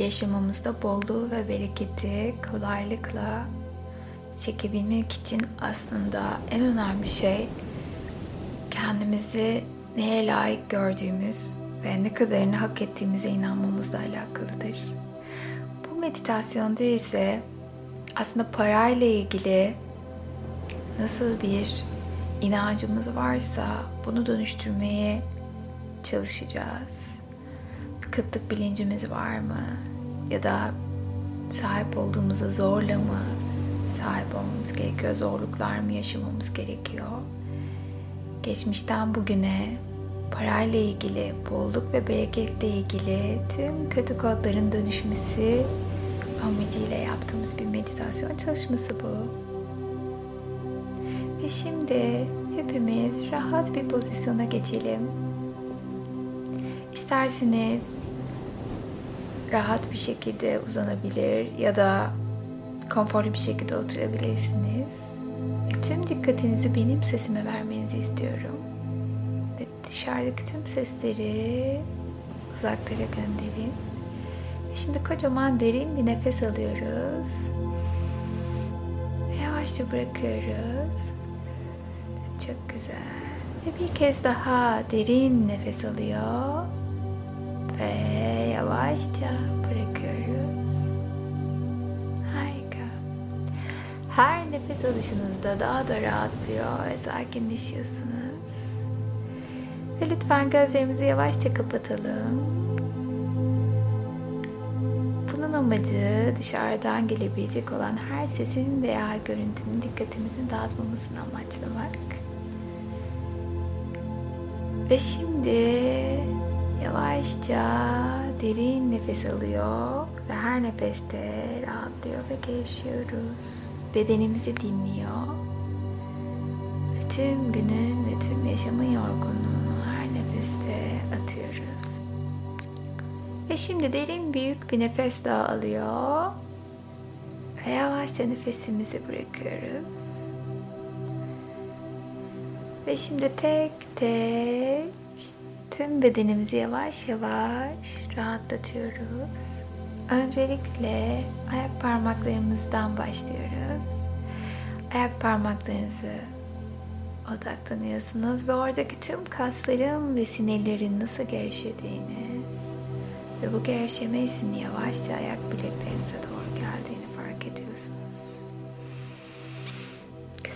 yaşamımızda bolluğu ve bereketi kolaylıkla çekebilmek için aslında en önemli şey kendimizi neye layık gördüğümüz ve ne kadarını hak ettiğimize inanmamızla alakalıdır. Bu meditasyonda ise aslında parayla ilgili nasıl bir inancımız varsa bunu dönüştürmeye çalışacağız. Kıtlık bilincimiz var mı? Ya da sahip olduğumuza zorla mı sahip olmamız gerekiyor? Zorluklar mı yaşamamız gerekiyor? Geçmişten bugüne parayla ilgili, bolluk ve bereketle ilgili tüm kötü kodların dönüşmesi amacıyla yaptığımız bir meditasyon çalışması bu. Ve şimdi hepimiz rahat bir pozisyona geçelim. İsterseniz rahat bir şekilde uzanabilir ya da konforlu bir şekilde oturabilirsiniz. Tüm dikkatinizi benim sesime vermenizi istiyorum. Ve dışarıdaki tüm sesleri uzaklara gönderin. Şimdi kocaman derin bir nefes alıyoruz. Yavaşça bırakıyoruz. Çok güzel. Ve bir kez daha derin nefes alıyor. Ve yavaşça bırakıyoruz. Harika. Her nefes alışınızda daha da rahatlıyor ve sakinleşiyorsunuz. Ve lütfen gözlerimizi yavaşça kapatalım. Bunun amacı dışarıdan gelebilecek olan her sesin veya görüntünün dikkatimizin dağıtmamasını amaçlamak. Ve şimdi yavaşça derin nefes alıyor ve her nefeste rahatlıyor ve gevşiyoruz. Bedenimizi dinliyor. Ve tüm günün ve tüm yaşamın yorgunluğunu her nefeste atıyoruz. Ve şimdi derin büyük bir nefes daha alıyor. Ve yavaşça nefesimizi bırakıyoruz. Ve şimdi tek tek tüm bedenimizi yavaş yavaş rahatlatıyoruz. Öncelikle ayak parmaklarımızdan başlıyoruz. Ayak parmaklarınızı odaklanıyorsunuz ve oradaki tüm kasların ve sinirlerin nasıl gevşediğini ve bu gevşeme hissini yavaşça ayak bileklerinize doğru geldiğini fark ediyorsunuz.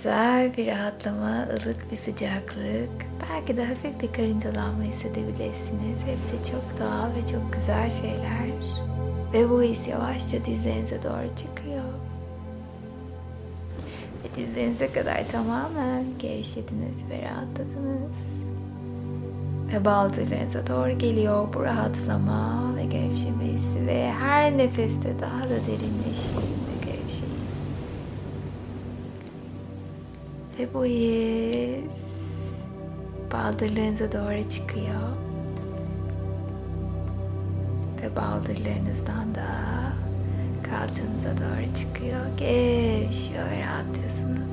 Güzel bir rahatlama, ılık bir sıcaklık, belki de hafif bir karıncalanma hissedebilirsiniz. Hepsi çok doğal ve çok güzel şeyler. Ve bu his yavaşça dizlerinize doğru çıkıyor. Ve dizlerinize kadar tamamen gevşediniz ve rahatladınız. Ve baldırlarınıza doğru geliyor bu rahatlama ve gevşeme hissi. Ve her nefeste daha da derinleşin ve gevşeyin. Ve bu his baldırlarınıza doğru çıkıyor. Ve baldırlarınızdan da kalçanıza doğru çıkıyor. Gevşiyor ve rahatlıyorsunuz.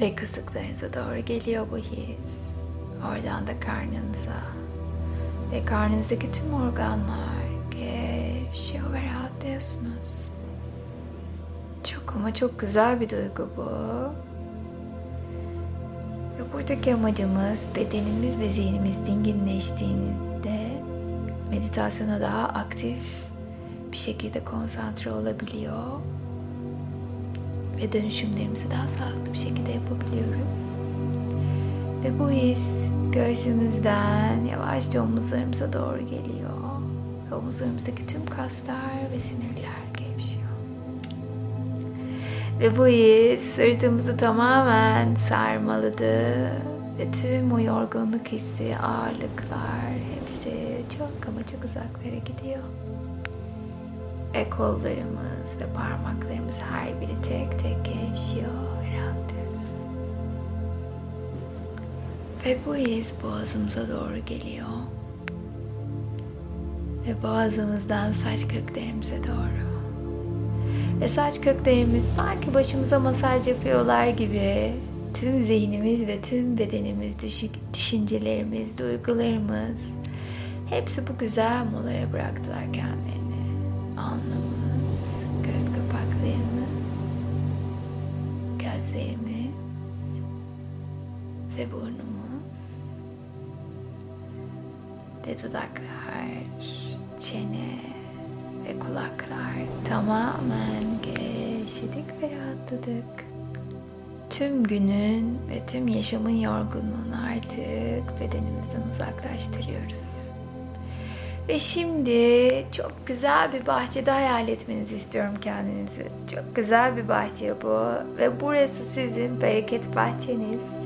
Ve kasıklarınıza doğru geliyor bu his. Oradan da karnınıza. Ve karnınızdaki tüm organlar gevşiyor ve rahatlıyorsunuz. Ama çok güzel bir duygu bu. Ve buradaki amacımız bedenimiz ve zihnimiz dinginleştiğinde meditasyona daha aktif bir şekilde konsantre olabiliyor. Ve dönüşümlerimizi daha sağlıklı bir şekilde yapabiliyoruz. Ve bu his göğsümüzden yavaşça omuzlarımıza doğru geliyor. Ve omuzlarımızdaki tüm kaslar ve sinirler. Ve bu his sırtımızı tamamen sarmaladı. Ve tüm o yorgunluk hissi, ağırlıklar hepsi çok ama çok uzaklara gidiyor. Ve kollarımız ve parmaklarımız her biri tek tek gevşiyor ve rahatlıyoruz. Ve bu his boğazımıza doğru geliyor. Ve boğazımızdan saç köklerimize doğru. Ve saç köklerimiz sanki başımıza masaj yapıyorlar gibi tüm zihnimiz ve tüm bedenimiz, düşüncelerimiz, duygularımız Hepsi bu güzel molaya bıraktılar kendilerini. Alnımız, göz kapaklarımız, gözlerimiz ve burnumuz ve dudaklar, çene ve kulaklar tamamen gevşedik ve rahatladık. Tüm günün ve tüm yaşamın yorgunluğunu artık bedenimizden uzaklaştırıyoruz. Ve şimdi çok güzel bir bahçede hayal etmenizi istiyorum kendinizi. Çok güzel bir bahçe bu ve burası sizin bereket bahçeniz.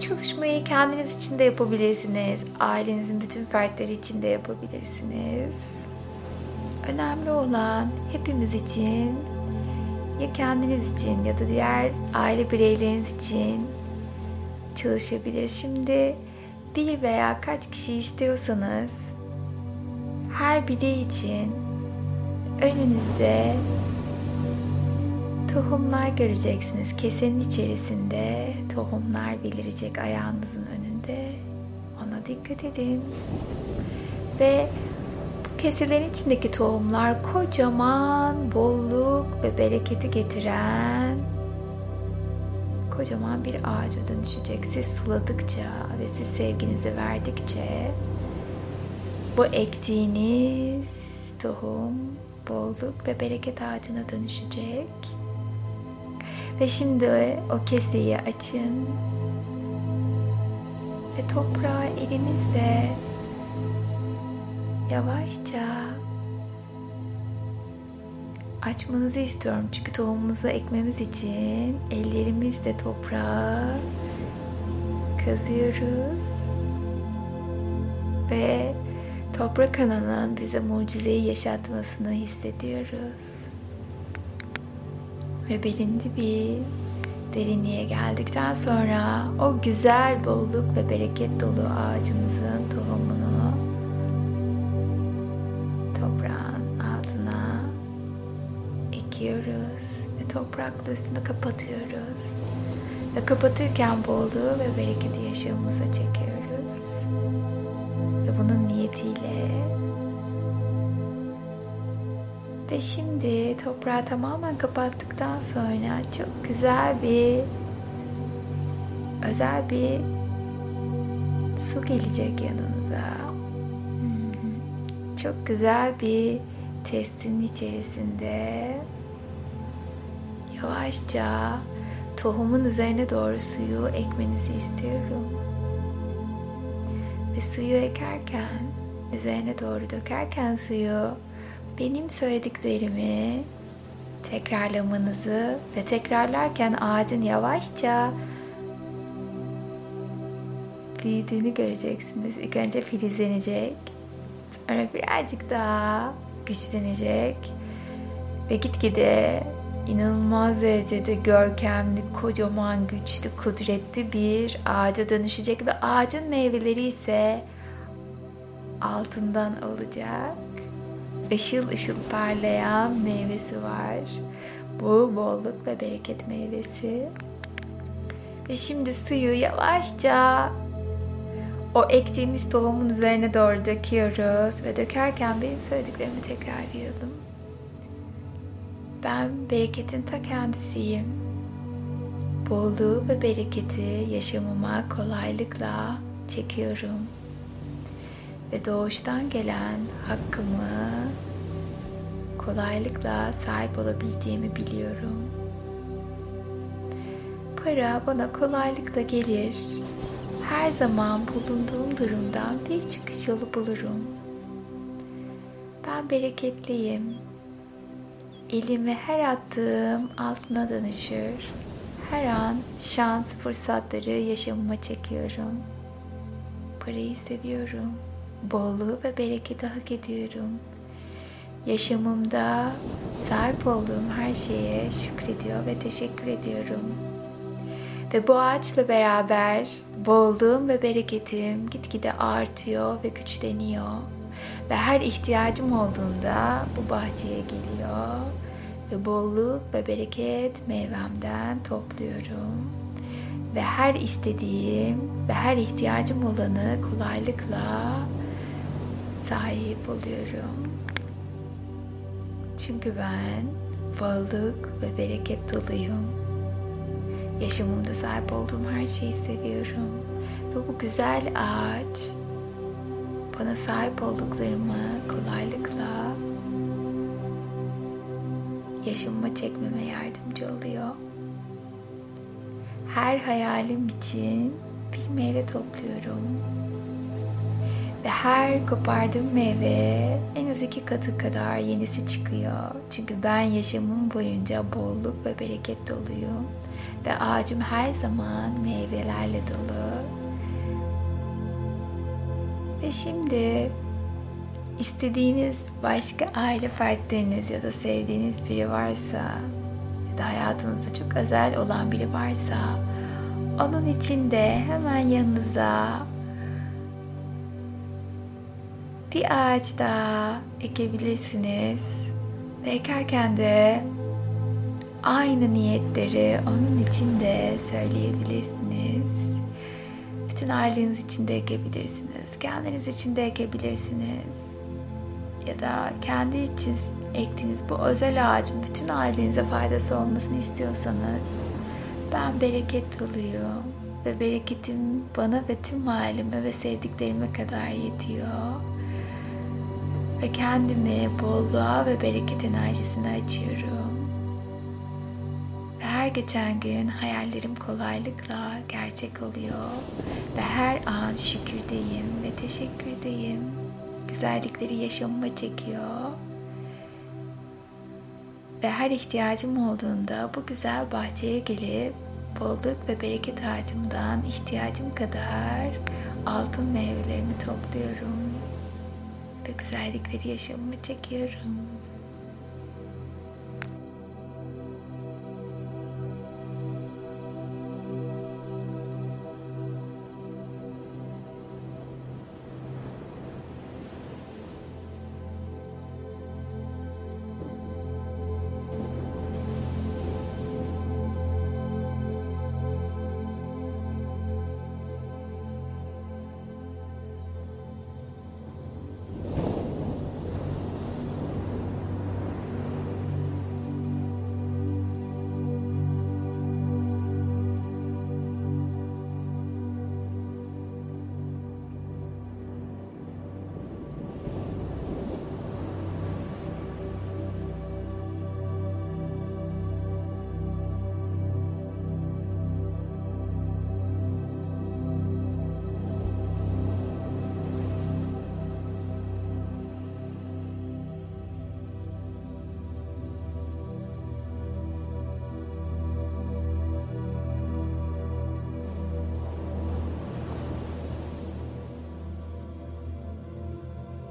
Çalışmayı kendiniz için de yapabilirsiniz. Ailenizin bütün fertleri için de yapabilirsiniz. Önemli olan hepimiz için ya kendiniz için ya da diğer aile bireyleriniz için çalışabilir. Şimdi bir veya kaç kişi istiyorsanız her biri için önünüzde tohumlar göreceksiniz. Kesenin içerisinde tohumlar belirecek ayağınızın önünde. Ona dikkat edin. Ve bu keselerin içindeki tohumlar kocaman bolluk ve bereketi getiren kocaman bir ağaca dönüşecek. Siz suladıkça ve siz sevginizi verdikçe bu ektiğiniz tohum bolluk ve bereket ağacına dönüşecek. Ve şimdi o keseyi açın ve toprağı elinizle yavaşça açmanızı istiyorum. Çünkü tohumumuzu ekmemiz için ellerimizle toprağı kazıyoruz. Ve toprak ananın bize mucizeyi yaşatmasını hissediyoruz. Ve belindi bir derinliğe geldikten sonra o güzel bolluk ve bereket dolu ağacımızın tohumunu toprağın altına ekiyoruz ve toprakla üstünü kapatıyoruz. Ve kapatırken bolluğu ve bereketi yaşamımıza çekiyoruz. Ve bunun niyetiyle ve şimdi toprağı tamamen kapattıktan sonra çok güzel bir özel bir su gelecek yanınıza. Çok güzel bir testin içerisinde yavaşça tohumun üzerine doğru suyu ekmenizi istiyorum. Ve suyu ekerken, üzerine doğru dökerken suyu benim söylediklerimi tekrarlamanızı ve tekrarlarken ağacın yavaşça büyüdüğünü göreceksiniz. İlk önce filizlenecek, sonra birazcık daha güçlenecek ve gitgide inanılmaz derecede görkemli, kocaman, güçlü, kudretli bir ağaca dönüşecek ve ağacın meyveleri ise altından olacak. Işıl ışıl parlayan meyvesi var. Bu bolluk ve bereket meyvesi. Ve şimdi suyu yavaşça o ektiğimiz tohumun üzerine doğru döküyoruz ve dökerken benim söylediklerimi tekrarlayalım. Ben bereketin ta kendisiyim. Bolluğu ve bereketi yaşamıma kolaylıkla çekiyorum. Ve doğuştan gelen hakkımı kolaylıkla sahip olabileceğimi biliyorum. Para bana kolaylıkla gelir. Her zaman bulunduğum durumdan bir çıkış yolu bulurum. Ben bereketliyim elimi her attığım altına dönüşür. Her an şans fırsatları yaşamıma çekiyorum. Parayı seviyorum. Bolluğu ve bereketi hak ediyorum. Yaşamımda sahip olduğum her şeye şükrediyor ve teşekkür ediyorum. Ve bu ağaçla beraber bolluğum ve bereketim gitgide artıyor ve güçleniyor. Ve her ihtiyacım olduğunda bu bahçeye geliyor ve bolluk ve bereket meyvemden topluyorum. ve her istediğim ve her ihtiyacım olanı kolaylıkla sahip oluyorum. Çünkü ben bolluk ve bereket doluyum. Yaşamımda sahip olduğum her şeyi seviyorum. Ve bu güzel ağaç bana sahip olduklarımı kolaylıkla yaşamıma çekmeme yardımcı oluyor. Her hayalim için bir meyve topluyorum. Ve her kopardığım meyve en az iki katı kadar yenisi çıkıyor. Çünkü ben yaşamım boyunca bolluk ve bereket doluyum. Ve ağacım her zaman meyvelerle dolu. Ve şimdi istediğiniz başka aile fertleriniz ya da sevdiğiniz biri varsa ya da hayatınızda çok özel olan biri varsa onun için de hemen yanınıza bir ağaç daha ekebilirsiniz. Ve ekerken de aynı niyetleri onun için de söyleyebilirsiniz. Bütün aileniz için de ekebilirsiniz. Kendiniz için de ekebilirsiniz. Ya da kendi için ektiğiniz bu özel ağacın bütün ailenize faydası olmasını istiyorsanız ben bereket doluyum ve bereketim bana ve tüm aileme ve sevdiklerime kadar yetiyor. Ve kendimi bolluğa ve bereket enerjisine açıyorum. Ve her geçen gün hayallerim kolaylıkla gerçek oluyor. Ve her an şükürdeyim ve teşekkürdeyim. Güzellikleri yaşamıma çekiyor. Ve her ihtiyacım olduğunda bu güzel bahçeye gelip bolluk ve bereket ağacımdan ihtiyacım kadar altın meyvelerimi topluyorum güzellikleri yaşamıma çekiyorum.